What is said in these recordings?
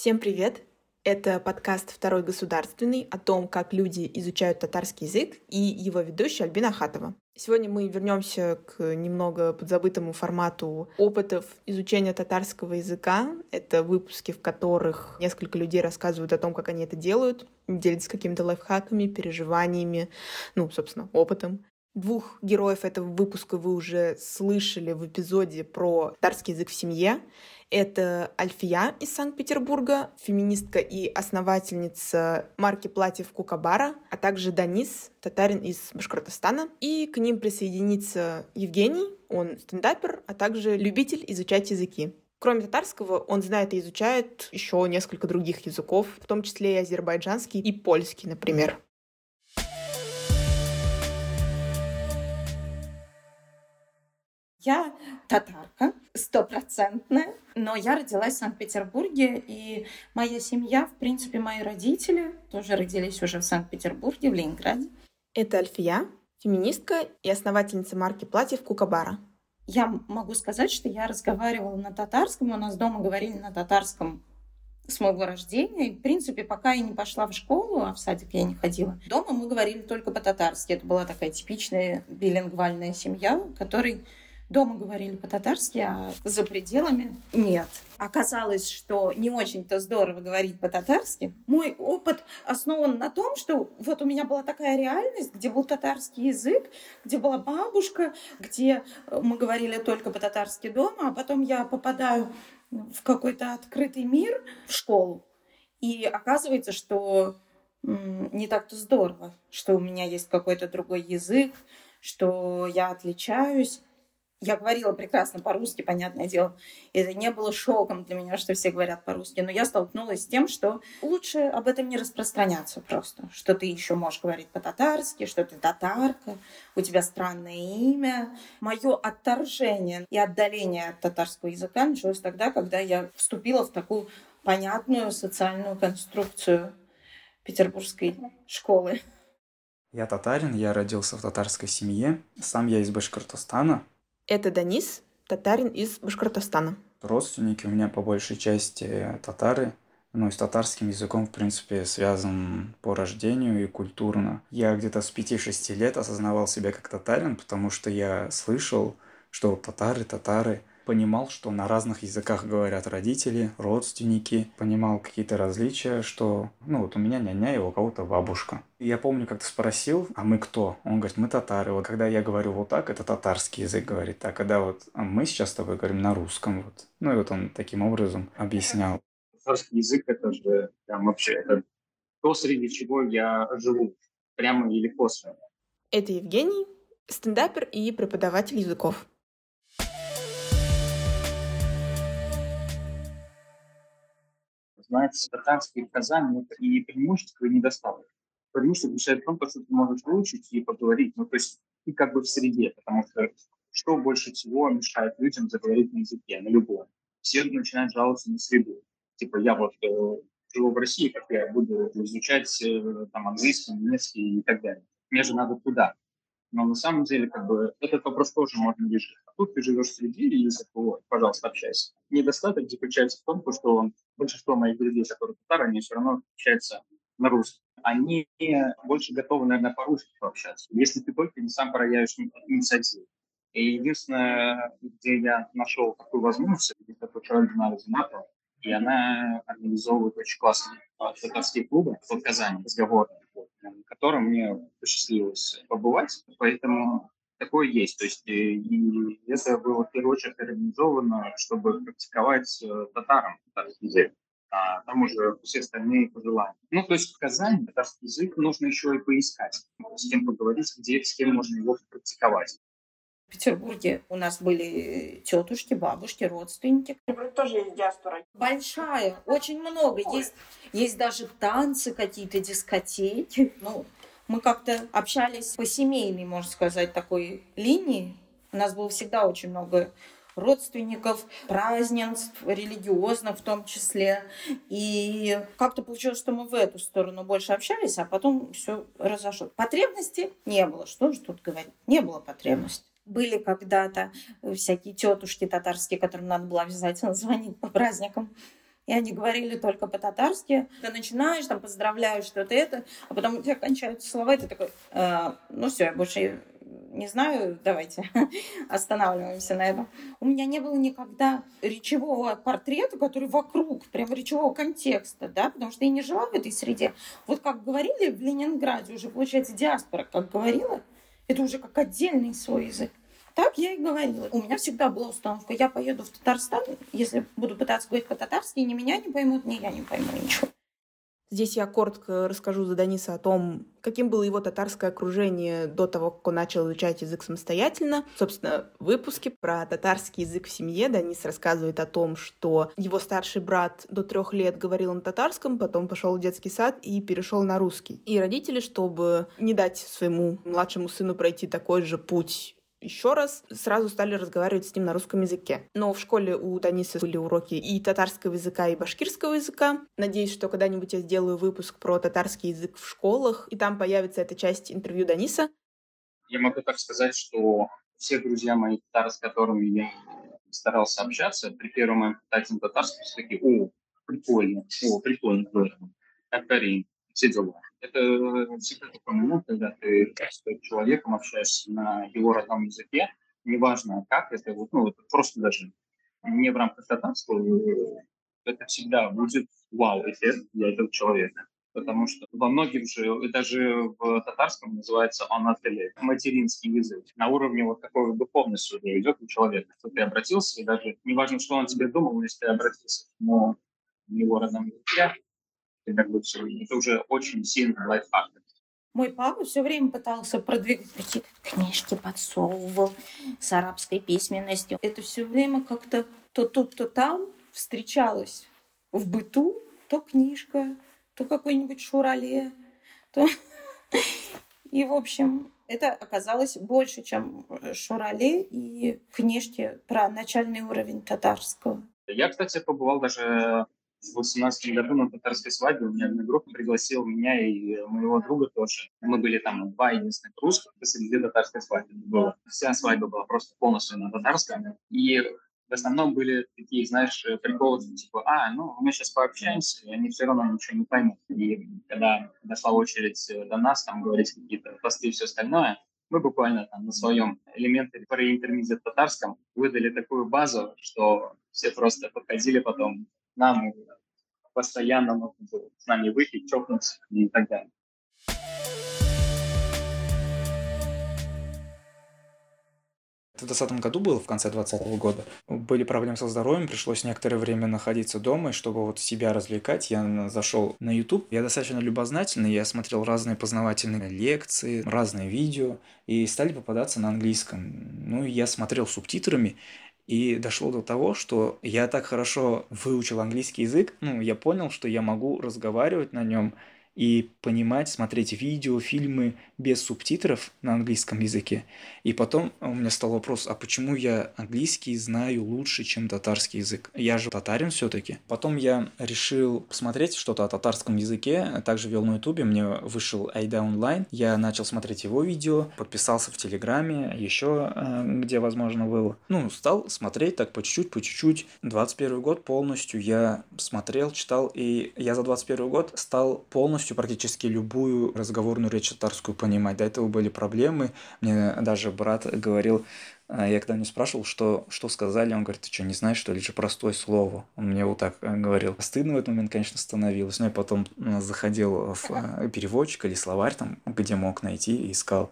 Всем привет! Это подкаст «Второй государственный» о том, как люди изучают татарский язык, и его ведущая Альбина Хатова. Сегодня мы вернемся к немного подзабытому формату опытов изучения татарского языка. Это выпуски, в которых несколько людей рассказывают о том, как они это делают, делятся какими-то лайфхаками, переживаниями, ну, собственно, опытом. Двух героев этого выпуска вы уже слышали в эпизоде про татарский язык в семье. Это Альфия из Санкт-Петербурга, феминистка и основательница марки платьев Кукабара, а также Данис, татарин из Башкортостана. И к ним присоединится Евгений, он стендапер, а также любитель изучать языки. Кроме татарского, он знает и изучает еще несколько других языков, в том числе и азербайджанский и польский, например. Я татарка, стопроцентная, но я родилась в Санкт-Петербурге, и моя семья, в принципе, мои родители тоже родились уже в Санкт-Петербурге, в Ленинграде. Это Альфия, феминистка и основательница марки платьев Кукабара. Я могу сказать, что я разговаривала на татарском, у нас дома говорили на татарском с моего рождения. И, в принципе, пока я не пошла в школу, а в садик я не ходила, дома мы говорили только по-татарски. Это была такая типичная билингвальная семья, которой Дома говорили по-татарски, а за пределами нет. Оказалось, что не очень-то здорово говорить по-татарски. Мой опыт основан на том, что вот у меня была такая реальность, где был татарский язык, где была бабушка, где мы говорили только по-татарски дома, а потом я попадаю в какой-то открытый мир, в школу, и оказывается, что не так-то здорово, что у меня есть какой-то другой язык, что я отличаюсь. Я говорила прекрасно по-русски, понятное дело. Это не было шоком для меня, что все говорят по-русски. Но я столкнулась с тем, что лучше об этом не распространяться просто. Что ты еще можешь говорить по-татарски, что ты татарка, у тебя странное имя. Мое отторжение и отдаление от татарского языка началось тогда, когда я вступила в такую понятную социальную конструкцию петербургской школы. Я татарин, я родился в татарской семье. Сам я из Башкортостана. Это Данис, татарин из Башкортостана. Родственники у меня по большей части татары, ну и с татарским языком, в принципе, связан по рождению и культурно. Я где-то с 5-6 лет осознавал себя как татарин, потому что я слышал, что татары, татары – понимал, что на разных языках говорят родители, родственники, понимал какие-то различия, что, ну, вот у меня няня, и у кого-то бабушка. И я помню, как ты спросил, а мы кто? Он говорит, мы татары. Вот когда я говорю вот так, это татарский язык говорит. А когда вот а мы сейчас с тобой говорим на русском, вот. Ну, и вот он таким образом объяснял. Татарский язык, это же прям вообще, это то, среди чего я живу, прямо или косвенно. Это Евгений, стендапер и преподаватель языков. Знаете, татарский в Казани – это и преимущество, и недостаток. Преимущество заключается в том, что ты можешь выучить и поговорить, ну, то есть ты как бы в среде, потому что что больше всего мешает людям заговорить на языке, на любом? Все начинают жаловаться на среду. Типа, я вот э, живу в России, как я буду изучать э, там английский, немецкий и так далее. Мне же надо туда. Но на самом деле, как бы, этот вопрос тоже можно решить. А тут ты живешь среди бы, пожалуйста, общайся. Недостаток заключается в том, что большинство моих друзей, которые татары, они все равно общаются на русском. Они больше готовы, наверное, по-русски пообщаться, если ты только не сам проявишь инициативу. И единственное, где я нашел такую возможность, это тоже Альбина Розинатова, и она организовывает очень классные татарские клубы в Казани, разговорные котором мне посчастливилось побывать. Поэтому такое есть. То есть э, и это было в первую очередь организовано, чтобы практиковать э, татарам татарский язык. А там уже все остальные пожелания. Ну, то есть в Казани татарский язык нужно еще и поискать, с кем поговорить, где, с кем можно его практиковать. В Петербурге у нас были тетушки, бабушки, родственники. Тоже есть диаспора. Большая, очень много. Есть, есть даже танцы какие-то, дискотеки. Ну, мы как-то общались по семейной, можно сказать, такой линии. У нас было всегда очень много родственников, празднеств, религиозных в том числе. И как-то получилось, что мы в эту сторону больше общались, а потом все разошло. Потребности не было. Что же тут говорить? Не было потребности. Были когда-то всякие тетушки татарские, которым надо было обязательно звонить по праздникам. и они говорили только по-татарски. Ты начинаешь, там, поздравляю, что-то это, а потом у тебя кончаются слова, и ты такой, э, ну все, я больше не знаю, давайте останавливаемся на этом. У меня не было никогда речевого портрета, который вокруг, прям речевого контекста, да, потому что я не жила в этой среде. Вот как говорили в Ленинграде, уже получается диаспора, как говорила, это уже как отдельный свой язык. Так я и говорила. У меня всегда была установка, я поеду в Татарстан, если буду пытаться говорить по-татарски, ни меня не поймут, ни я не пойму ничего. Здесь я коротко расскажу за Даниса о том, каким было его татарское окружение до того, как он начал изучать язык самостоятельно. Собственно, в выпуске про татарский язык в семье Данис рассказывает о том, что его старший брат до трех лет говорил на татарском, потом пошел в детский сад и перешел на русский. И родители, чтобы не дать своему младшему сыну пройти такой же путь еще раз сразу стали разговаривать с ним на русском языке. Но в школе у Таниса были уроки и татарского языка, и башкирского языка. Надеюсь, что когда-нибудь я сделаю выпуск про татарский язык в школах, и там появится эта часть интервью Даниса. Я могу так сказать, что все друзья мои татары, с которыми я старался общаться, при первом моем контакте татарском, все такие, о, прикольно, о, прикольно, Акарин, все дела. Это всегда такой момент, когда ты с человеком общаешься на его родном языке, неважно как, это вот, ну, это просто даже не в рамках татарского, это всегда будет вау-эффект для этого человека. Потому что во многих же, даже в татарском называется анателе, материнский язык. На уровне вот такой духовности уже идет у человека. Что ты обратился, и даже неважно, что он тебе думал, если ты обратился к нему его родном языке, как бы все. Это уже очень сильный лайфхак. Мой папа все время пытался продвигать такие книжки, подсовывал с арабской письменностью. Это все время как-то то тут, то там встречалось в быту, то книжка, то какой-нибудь шурале, то... И, в общем, это оказалось больше, чем шурале и книжки про начальный уровень татарского. Я, кстати, побывал даже в 18 году на татарской свадьбе у меня одна группа пригласила меня и моего друга тоже. Мы были там два единственных русских среди татарской свадьбы было. Вся свадьба была просто полностью на татарском. И в основном были такие, знаешь, приколы, типа, а, ну, мы сейчас пообщаемся, и они все равно ничего не поймут. И когда дошла очередь до нас, там, говорить какие-то посты и все остальное, мы буквально там на своем элементе про интермедиат татарском выдали такую базу, что все просто подходили потом нам постоянно нужно было с нами выйти, чокнуться и так далее. В 2020 году было, в конце 2020 года. Были проблемы со здоровьем, пришлось некоторое время находиться дома, и чтобы вот себя развлекать, я зашел на YouTube. Я достаточно любознательный, я смотрел разные познавательные лекции, разные видео, и стали попадаться на английском. Ну, я смотрел субтитрами, и дошло до того, что я так хорошо выучил английский язык, ну, я понял, что я могу разговаривать на нем и понимать, смотреть видео, фильмы без субтитров на английском языке. И потом у меня стал вопрос, а почему я английский знаю лучше, чем татарский язык? Я же татарин все-таки. Потом я решил посмотреть что-то о татарском языке, также вел на ютубе, мне вышел Айда онлайн, я начал смотреть его видео, подписался в Телеграме, еще э, где возможно было. Ну, стал смотреть так по чуть-чуть, по чуть-чуть. 21 год полностью я смотрел, читал, и я за 21 год стал полностью практически любую разговорную речь татарскую понимать. До этого были проблемы, мне даже брат говорил, а, я когда не спрашивал, что, что сказали, он говорит, ты что, не знаешь, что ли, же простое слово? Он мне вот так э, говорил. Стыдно в этот момент, конечно, становилось, но я потом заходил в э, переводчик или словарь, там, где мог найти, и искал.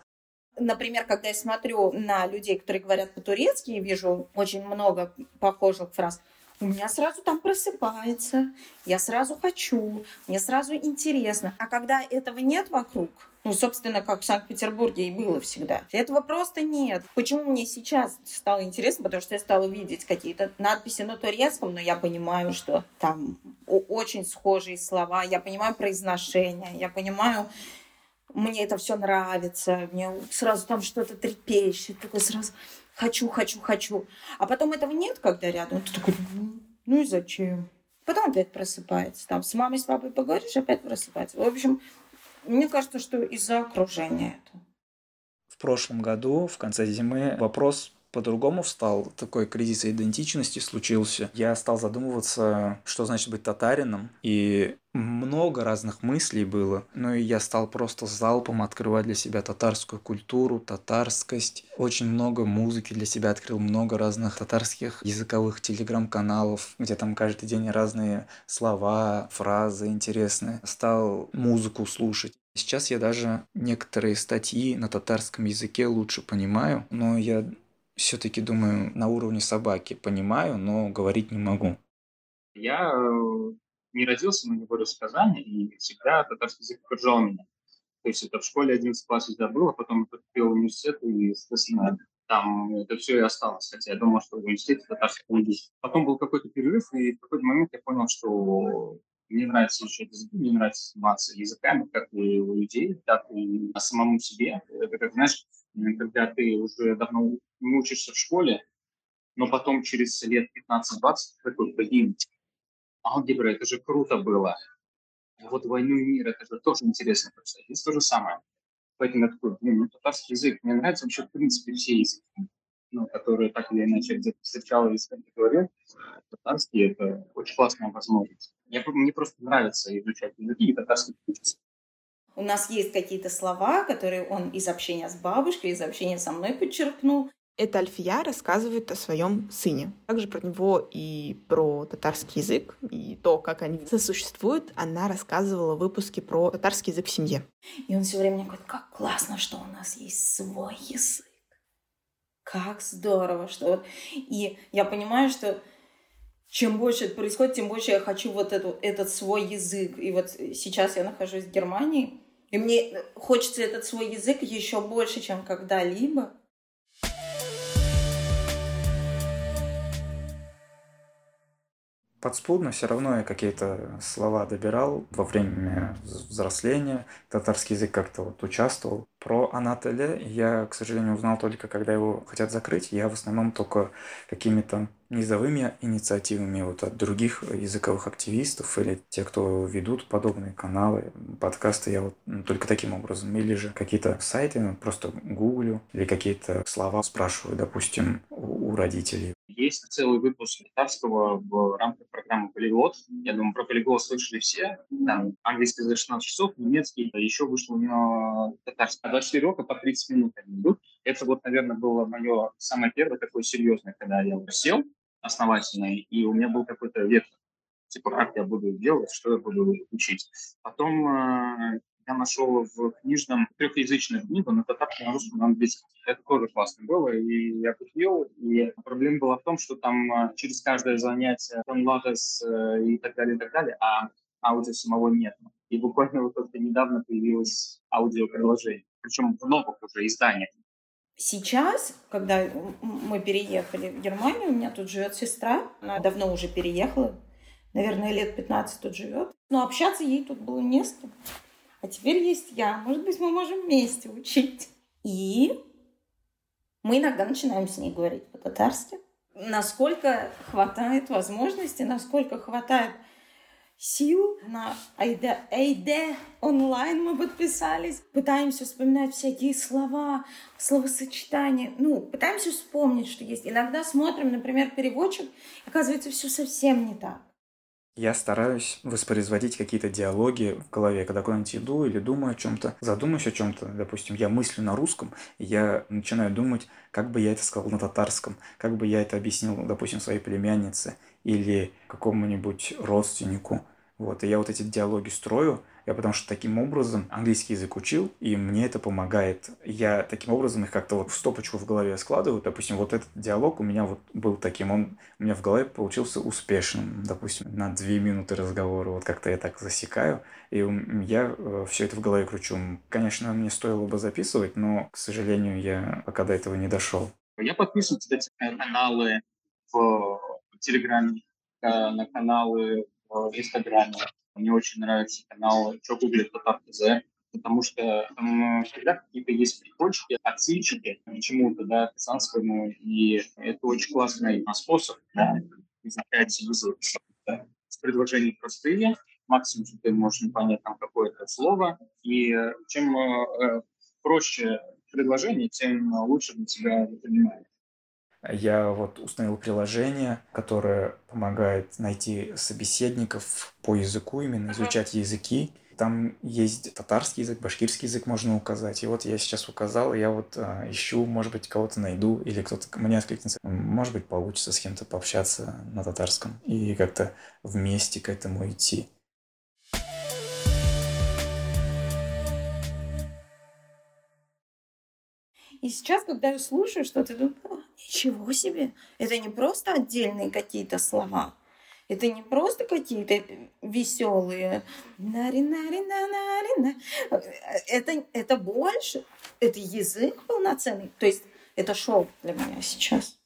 Например, когда я смотрю на людей, которые говорят по-турецки, и вижу очень много похожих фраз, у меня сразу там просыпается, я сразу хочу, мне сразу интересно. А когда этого нет вокруг, ну, собственно, как в Санкт-Петербурге и было всегда. Этого просто нет. Почему мне сейчас стало интересно? Потому что я стала видеть какие-то надписи на турецком, но я понимаю, что там очень схожие слова, я понимаю произношение, я понимаю, мне это все нравится, мне сразу там что-то трепещет, такой сразу хочу, хочу, хочу. А потом этого нет, когда рядом, ты такой, ну и зачем? Потом опять просыпается. Там с мамой, с папой поговоришь, опять просыпается. В общем, мне кажется, что из-за окружения это. В прошлом году, в конце зимы, вопрос по-другому встал, такой кризис идентичности случился. Я стал задумываться, что значит быть татарином, и много разных мыслей было. Ну и я стал просто залпом открывать для себя татарскую культуру, татарскость. Очень много музыки для себя открыл, много разных татарских языковых телеграм-каналов, где там каждый день разные слова, фразы интересные. Стал музыку слушать. Сейчас я даже некоторые статьи на татарском языке лучше понимаю, но я все-таки думаю на уровне собаки понимаю, но говорить не могу. Я э, не родился, но не вырос в Казани, и всегда татарский язык окружал меня. То есть это в школе 11 класс всегда было, потом я поступил в университет, и, соответственно, там это все и осталось. Хотя я думал, что в университете татарский язык. Потом был какой-то перерыв, и в какой-то момент я понял, что мне нравится изучать языки, мне нравится заниматься языками, как у людей, так и самому себе. Это как, знаешь, когда ты уже давно учишься в школе, но потом через лет 15-20 такой, блин, алгебра, это же круто было. Вот «Войну и мир» — это же тоже интересно. Здесь то же самое. Поэтому я такой, блин, ну, татарский язык. Мне нравится вообще, в принципе, все языки, ну, которые так или иначе где-то встречал и с говорил. Татарский — это очень классная возможность. Я, мне просто нравится изучать языки и татарский учиться. У нас есть какие-то слова, которые он из общения с бабушкой, из общения со мной подчеркнул. Это Альфия рассказывает о своем сыне. Также про него и про татарский язык, и то, как они сосуществуют, она рассказывала в выпуске про татарский язык в семье. И он все время говорит, как классно, что у нас есть свой язык. Как здорово, что... И я понимаю, что чем больше это происходит, тем больше я хочу вот эту, этот свой язык. И вот сейчас я нахожусь в Германии, и мне хочется этот свой язык еще больше, чем когда-либо. подспудно все равно я какие-то слова добирал во время взросления. Татарский язык как-то вот участвовал. Про Анатолия я, к сожалению, узнал только, когда его хотят закрыть. Я в основном только какими-то низовыми инициативами вот от других языковых активистов или те, кто ведут подобные каналы, подкасты, я вот ну, только таким образом. Или же какие-то сайты, ну, просто гуглю, или какие-то слова спрашиваю, допустим, у, у родителей. Есть целый выпуск татарского в рамках программы «Полиглот». Я думаю, про полиглот слышали все. Там английский за 16 часов, немецкий. Еще вышло у него татарский. 24 урока по 30 минут они идут. Это вот, наверное, было мое самое первое такое серьезное, когда я сел основательно, и у меня был какой-то вектор типа, как я буду делать, что я буду учить. Потом э, я нашел в книжном трехязычную книгу на татарском, на русском, на английском. Это тоже классно было, и я купил. И проблема была в том, что там э, через каждое занятие он ладос э, и так далее, и так далее, а аудио самого нет. И буквально вот только недавно появилось аудиоприложение, причем в новых уже изданиях. Сейчас, когда мы переехали в Германию, у меня тут живет сестра, она давно уже переехала, наверное, лет 15 тут живет, но общаться ей тут было не с кем. А теперь есть я. Может быть, мы можем вместе учить. И мы иногда начинаем с ней говорить по-татарски. Насколько хватает возможности, насколько хватает сил на Айде, Айде онлайн мы подписались. Пытаемся вспоминать всякие слова, словосочетания. Ну, пытаемся вспомнить, что есть. Иногда смотрим, например, переводчик, оказывается, все совсем не так. Я стараюсь воспроизводить какие-то диалоги в голове, когда куда-нибудь иду или думаю о чем-то, задумаюсь о чем-то, допустим, я мыслю на русском, я начинаю думать, как бы я это сказал на татарском, как бы я это объяснил, допустим, своей племяннице или какому-нибудь родственнику. Вот, и я вот эти диалоги строю, я потому что таким образом английский язык учил, и мне это помогает. Я таким образом их как-то вот в стопочку в голове складываю. Допустим, вот этот диалог у меня вот был таким, он у меня в голове получился успешным. Допустим, на две минуты разговора, вот как-то я так засекаю, и я э, все это в голове кручу. Конечно, мне стоило бы записывать, но, к сожалению, я пока до этого не дошел. Я подписан, кстати, на каналы в Телеграме, э, на каналы в Инстаграме, мне очень нравится канал «Что гуглит Татар ТЗ», потому что там всегда какие-то есть прикольчики, отсылчики к чему-то, да, казанскому, и это очень классный способ да, изучать язык. Да. Предложения простые, максимум, что ты можешь не понять там какое-то слово, и чем э, проще предложение, тем лучше для тебя это понимает. Я вот установил приложение, которое помогает найти собеседников по языку, именно изучать языки. Там есть татарский язык, башкирский язык можно указать. И вот я сейчас указал, я вот а, ищу, может быть, кого-то найду, или кто-то мне откликнется. Может быть, получится с кем-то пообщаться на татарском и как-то вместе к этому идти. И сейчас, когда я слушаю что-то, думаю, ничего себе, это не просто отдельные какие-то слова, это не просто какие-то веселые. Это, это больше. Это язык полноценный. То есть это шоу для меня сейчас.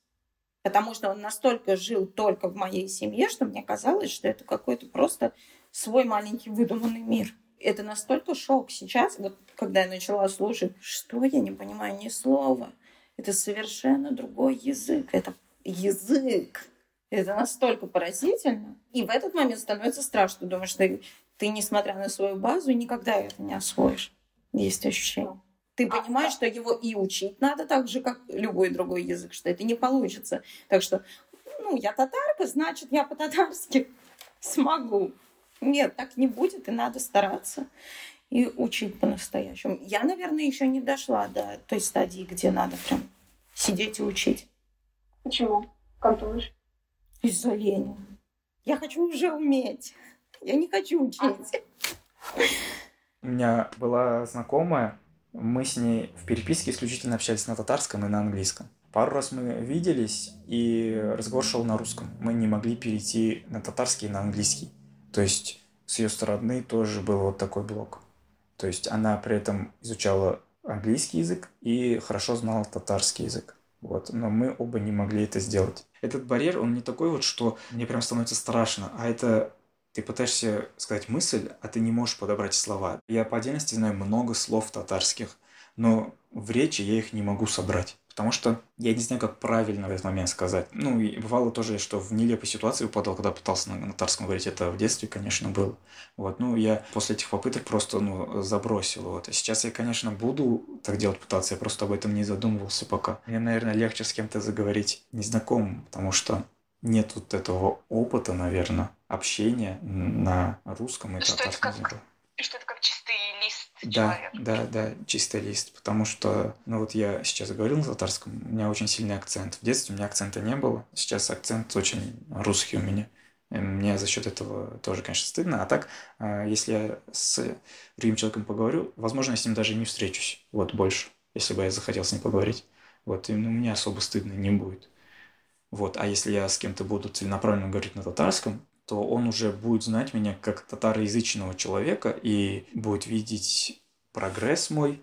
Потому что он настолько жил только в моей семье, что мне казалось, что это какой-то просто свой маленький выдуманный мир. Это настолько шок сейчас, вот когда я начала слушать, что я не понимаю ни слова. Это совершенно другой язык. Это язык. Это настолько поразительно. И в этот момент становится страшно. Думаешь, ты, ты, несмотря на свою базу, никогда это не освоишь. Есть ощущение. Ты а, понимаешь, что его и учить надо так же, как любой другой язык, что это не получится. Так что, ну, я татарка, значит, я по-татарски смогу. Нет, так не будет, и надо стараться и учить по-настоящему. Я, наверное, еще не дошла до той стадии, где надо прям сидеть и учить. Почему? Как думаешь? Из-за лени. Я хочу уже уметь. Я не хочу учить. У меня была знакомая, мы с ней в переписке исключительно общались на татарском и на английском. Пару раз мы виделись, и разговор шел на русском. Мы не могли перейти на татарский и на английский. То есть с ее стороны тоже был вот такой блок. То есть она при этом изучала английский язык и хорошо знала татарский язык. Вот. Но мы оба не могли это сделать. Этот барьер, он не такой вот, что мне прям становится страшно, а это ты пытаешься сказать мысль, а ты не можешь подобрать слова. Я по отдельности знаю много слов татарских, но в речи я их не могу собрать. Потому что я не знаю, как правильно в этот момент сказать. Ну, и бывало тоже, что в нелепой ситуации упадал, когда пытался на татарском говорить. Это в детстве, конечно, было. Вот, ну, я после этих попыток просто, ну, забросил. Вот. А сейчас я, конечно, буду так делать пытаться, я просто об этом не задумывался пока. Мне, наверное, легче с кем-то заговорить незнакомым, потому что нет вот этого опыта, наверное, общения на русском и татарском языке. Что это как чистый лист да, человек. Да, да, чистый лист. Потому что, ну вот я сейчас говорил на татарском, у меня очень сильный акцент. В детстве у меня акцента не было. Сейчас акцент очень русский у меня. Мне за счет этого тоже, конечно, стыдно. А так, а, если я с другим человеком поговорю, возможно, я с ним даже не встречусь. Вот больше, если бы я захотел с ним поговорить. Вот, и ну, мне особо стыдно не будет. Вот, а если я с кем-то буду целенаправленно говорить на татарском, то он уже будет знать меня как татароязычного человека и будет видеть прогресс мой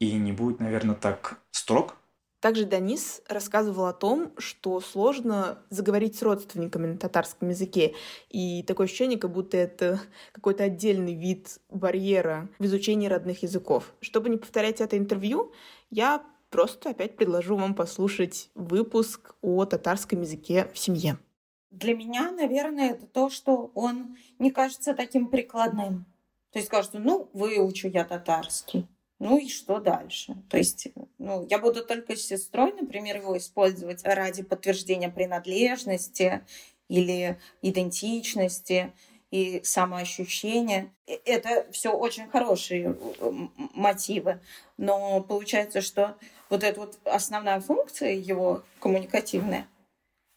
и не будет, наверное, так строг. Также Данис рассказывал о том, что сложно заговорить с родственниками на татарском языке. И такое ощущение, как будто это какой-то отдельный вид барьера в изучении родных языков. Чтобы не повторять это интервью, я просто опять предложу вам послушать выпуск о татарском языке в семье. Для меня, наверное, это то, что он не кажется таким прикладным. То есть кажется, ну, выучу я татарский. Ну и что дальше? То есть, ну, я буду только с сестрой, например, его использовать ради подтверждения принадлежности или идентичности и самоощущения. Это все очень хорошие мотивы. Но получается, что вот эта вот основная функция его коммуникативная,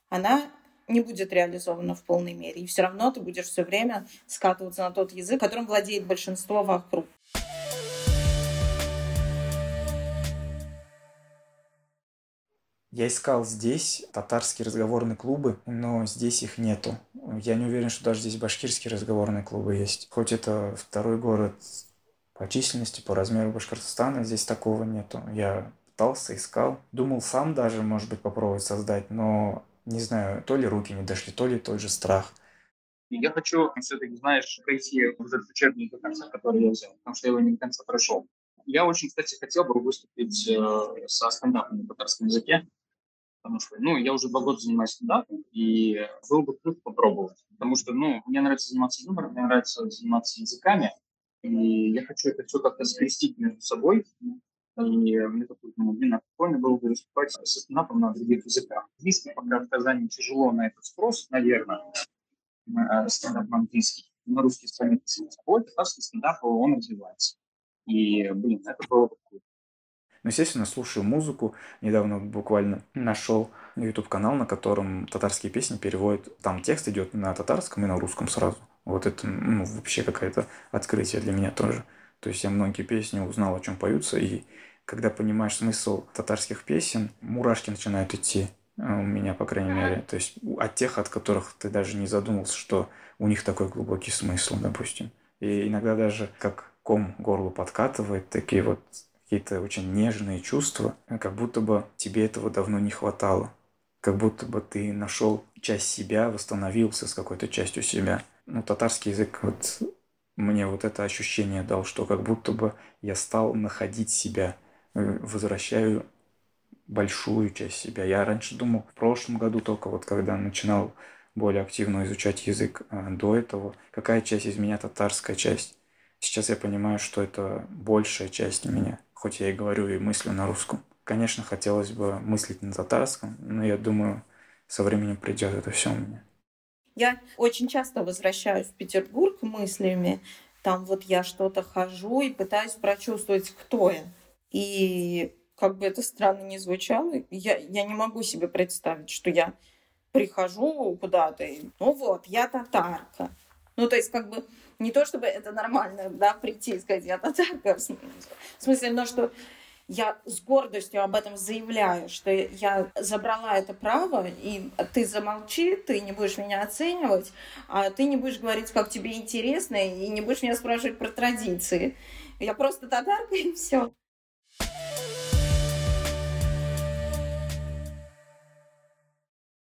она не будет реализовано в полной мере. И все равно ты будешь все время скатываться на тот язык, которым владеет большинство вокруг. Я искал здесь татарские разговорные клубы, но здесь их нету. Я не уверен, что даже здесь башкирские разговорные клубы есть. Хоть это второй город по численности, по размеру Башкортостана, здесь такого нету. Я пытался, искал. Думал сам даже, может быть, попробовать создать, но не знаю, то ли руки не дошли, то ли тот же страх. Я хочу все-таки, знаешь, пройти вот этот учебник до конца, который я взял, потому что я его не до конца прошел. Я очень, кстати, хотел бы выступить э, со стендапом на татарском языке, потому что, ну, я уже два года занимаюсь стендапом, и было бы круто попробовать, потому что, ну, мне нравится заниматься юмором, мне нравится заниматься языками, и я хочу это все как-то скрестить между собой, И мне такой думаю, блин, а прикольно было бы выступать со стендапом на других языках. Английский пока в Казани тяжело на этот спрос, наверное, э, стендап на английский. На русский странице. А вот татарский стендап, он развивается. И, блин, это было бы круто. Ну, естественно, слушаю музыку. Недавно буквально нашел YouTube-канал, на котором татарские песни переводят. Там текст идет на татарском и на русском сразу. Вот это ну, вообще какое-то открытие для меня тоже. То есть я многие песни узнал, о чем поются, и когда понимаешь смысл татарских песен, мурашки начинают идти э, у меня, по крайней мере. То есть от тех, от которых ты даже не задумался, что у них такой глубокий смысл, допустим. И иногда даже как ком горло подкатывает, такие вот какие-то очень нежные чувства, как будто бы тебе этого давно не хватало. Как будто бы ты нашел часть себя, восстановился с какой-то частью себя. Ну, татарский язык вот мне вот это ощущение дал, что как будто бы я стал находить себя, э, возвращаю большую часть себя. Я раньше думал, в прошлом году только вот когда начинал более активно изучать язык, а до этого, какая часть из меня татарская часть. Сейчас я понимаю, что это большая часть меня хоть я и говорю и мыслю на русском. Конечно, хотелось бы мыслить на татарском, но я думаю, со временем придет это все у меня. Я очень часто возвращаюсь в Петербург мыслями. Там вот я что-то хожу и пытаюсь прочувствовать, кто я. И как бы это странно не звучало, я, я не могу себе представить, что я прихожу куда-то и, ну вот, я татарка. Ну, то есть, как бы, не то чтобы это нормально, да, прийти и сказать, я татарка, в смысле, но что я с гордостью об этом заявляю, что я забрала это право, и ты замолчи, ты не будешь меня оценивать, а ты не будешь говорить, как тебе интересно, и не будешь меня спрашивать про традиции. Я просто татарка, и все.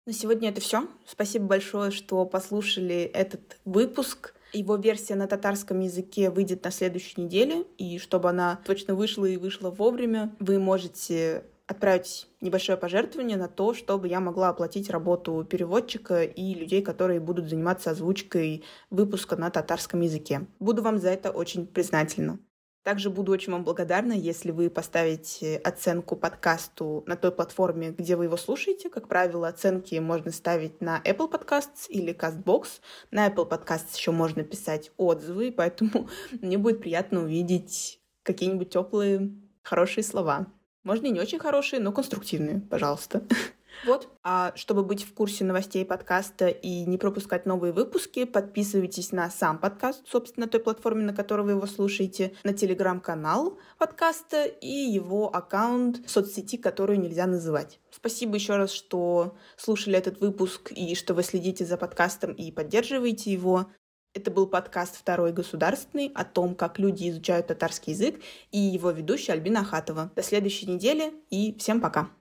На сегодня это все. Спасибо большое, что послушали этот выпуск. Его версия на татарском языке выйдет на следующей неделе, и чтобы она точно вышла и вышла вовремя, вы можете отправить небольшое пожертвование на то, чтобы я могла оплатить работу переводчика и людей, которые будут заниматься озвучкой выпуска на татарском языке. Буду вам за это очень признательна. Также буду очень вам благодарна, если вы поставите оценку подкасту на той платформе, где вы его слушаете. Как правило, оценки можно ставить на Apple Podcasts или CastBox. На Apple Podcasts еще можно писать отзывы, поэтому мне будет приятно увидеть какие-нибудь теплые, хорошие слова. Можно и не очень хорошие, но конструктивные, пожалуйста. Вот. А чтобы быть в курсе новостей подкаста и не пропускать новые выпуски, подписывайтесь на сам подкаст, собственно, той платформе, на которой вы его слушаете, на телеграм-канал подкаста и его аккаунт в соцсети, которую нельзя называть. Спасибо еще раз, что слушали этот выпуск и что вы следите за подкастом и поддерживаете его. Это был подкаст «Второй государственный» о том, как люди изучают татарский язык, и его ведущая Альбина Ахатова. До следующей недели и всем пока!